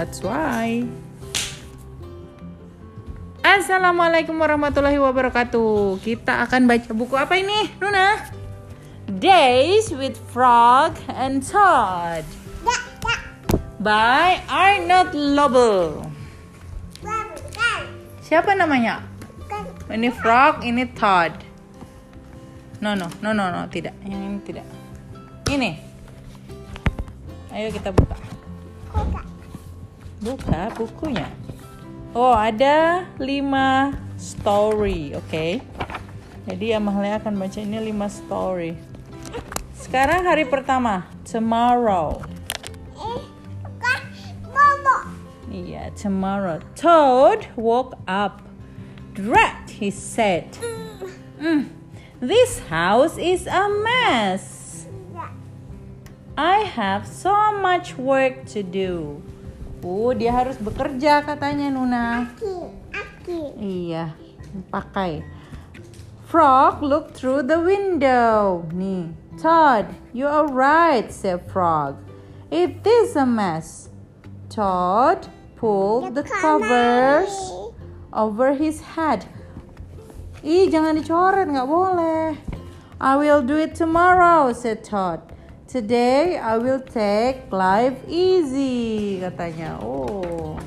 That's why. Assalamualaikum warahmatullahi wabarakatuh. Kita akan baca buku apa ini, Nuna? Days with Frog and Todd by Arnold Lobel. Siapa namanya? Ini Frog, ini Todd. No, no, no, no, no, tidak. Ini tidak. Ini. Ayo kita buka. Buka bukunya. Oh, ada 5 story, oke. Okay? Jadi Amalia akan baca ini 5 story. Sekarang hari pertama, tomorrow. Iya, tomorrow. Toad woke up. Drat, he said. Mm, this house is a mess. I have so much work to do. Oh, dia harus bekerja katanya Nuna. Aki, aki. Iya, pakai. Frog looked through the window. Nih, Todd, you are right, said Frog. It is a mess. Todd pulled the covers over his head. Ih, jangan dicoret, nggak boleh. I will do it tomorrow, said Todd. Today I will take life easy, katanya. Oh.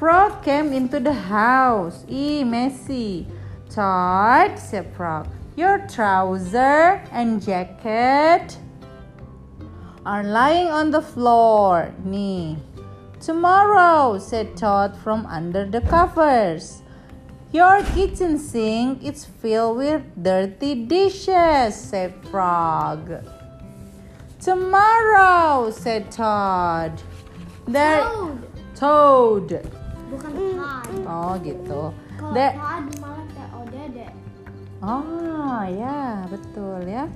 Frog came into the house. E messy. Todd, said Frog, your trouser and jacket are lying on the floor. Nih. Tomorrow, said Todd from under the covers. Your kitchen sink is filled with dirty dishes, said Frog. Tomorrow, said Todd. There, Toad. Toad. Bukan Todd. Oh gitu. Kalau There, Todd malah Odede. Oh ya betul ya.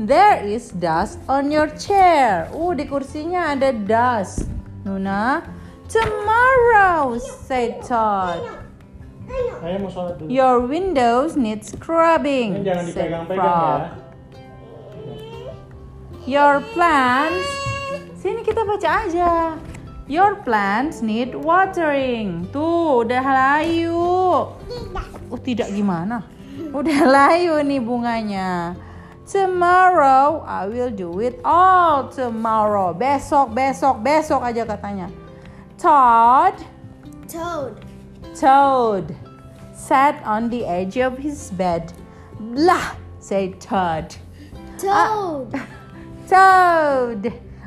There is dust on your chair. Uh di kursinya ada dust. Nuna. Tomorrow, said Todd. Saya mau sholat dulu. Your windows need scrubbing, Ini jangan dipegang-pegang Frog. ya. Your plants. Sini kita baca aja. Your plants need watering. Tuh, udah layu. Oh, tidak gimana? Udah layu nih bunganya. Tomorrow I will do it all tomorrow. Besok, besok, besok aja katanya. Todd, Toad. Toad sat on the edge of his bed. Blah, said Todd. Uh, Toad. Toad,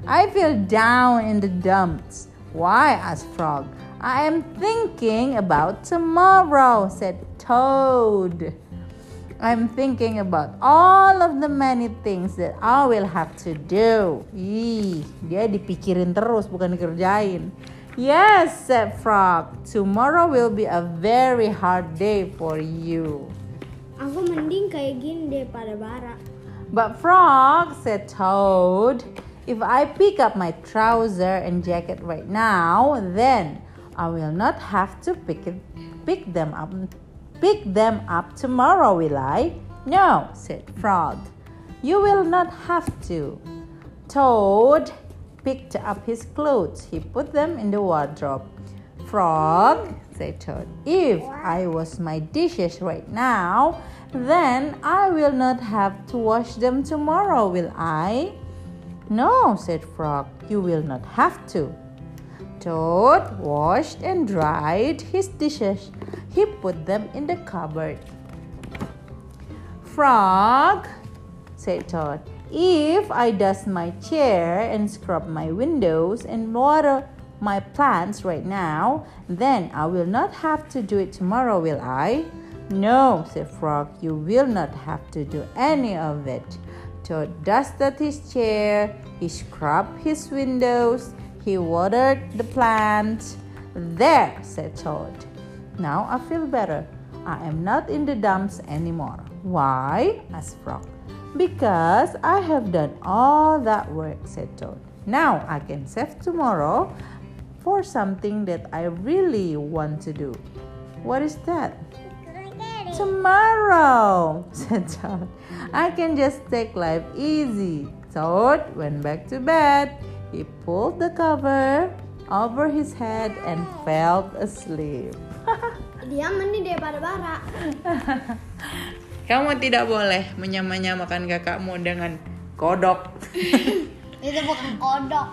I feel down in the dumps. Why? asked Frog. I am thinking about tomorrow, said Toad. I'm thinking about all of the many things that I will have to do. Ih, dia dipikirin terus, bukan dikerjain. Yes, said Frog. Tomorrow will be a very hard day for you. Aku mending kayak gini daripada bara. But Frog, said Toad, if I pick up my trouser and jacket right now, then I will not have to pick it, pick them up, pick them up tomorrow, will I? No, said Frog. You will not have to. Toad picked up his clothes. He put them in the wardrobe. Frog, said Toad, if I wash my dishes right now, then I will not have to wash them tomorrow, will I? No, said Frog, you will not have to. Toad washed and dried his dishes. He put them in the cupboard. Frog, said Toad, if I dust my chair and scrub my windows and water my plants right now, then I will not have to do it tomorrow, will I? No, said Frog, you will not have to do any of it. Toad dusted his chair, he scrubbed his windows, he watered the plants. There, said Toad. Now I feel better. I am not in the dumps anymore. Why? asked Frog. Because I have done all that work, said Toad. Now I can save tomorrow for something that I really want to do. What is that? Tomorrow, said Toad. I can just take life easy. Toad went back to bed. He pulled the cover over his head and fell asleep. Dia mending daripada bara. Kamu tidak boleh menyamakan kakakmu dengan kodok. Itu bukan kodok.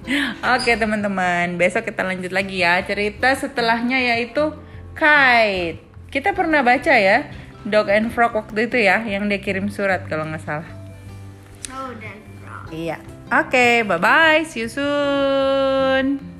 Oke teman-teman, besok kita lanjut lagi ya cerita setelahnya yaitu kite. Kita pernah baca ya Dog and Frog waktu itu ya yang dia kirim surat kalau nggak salah. Toad and frog. Iya. Oke, bye bye. See you soon.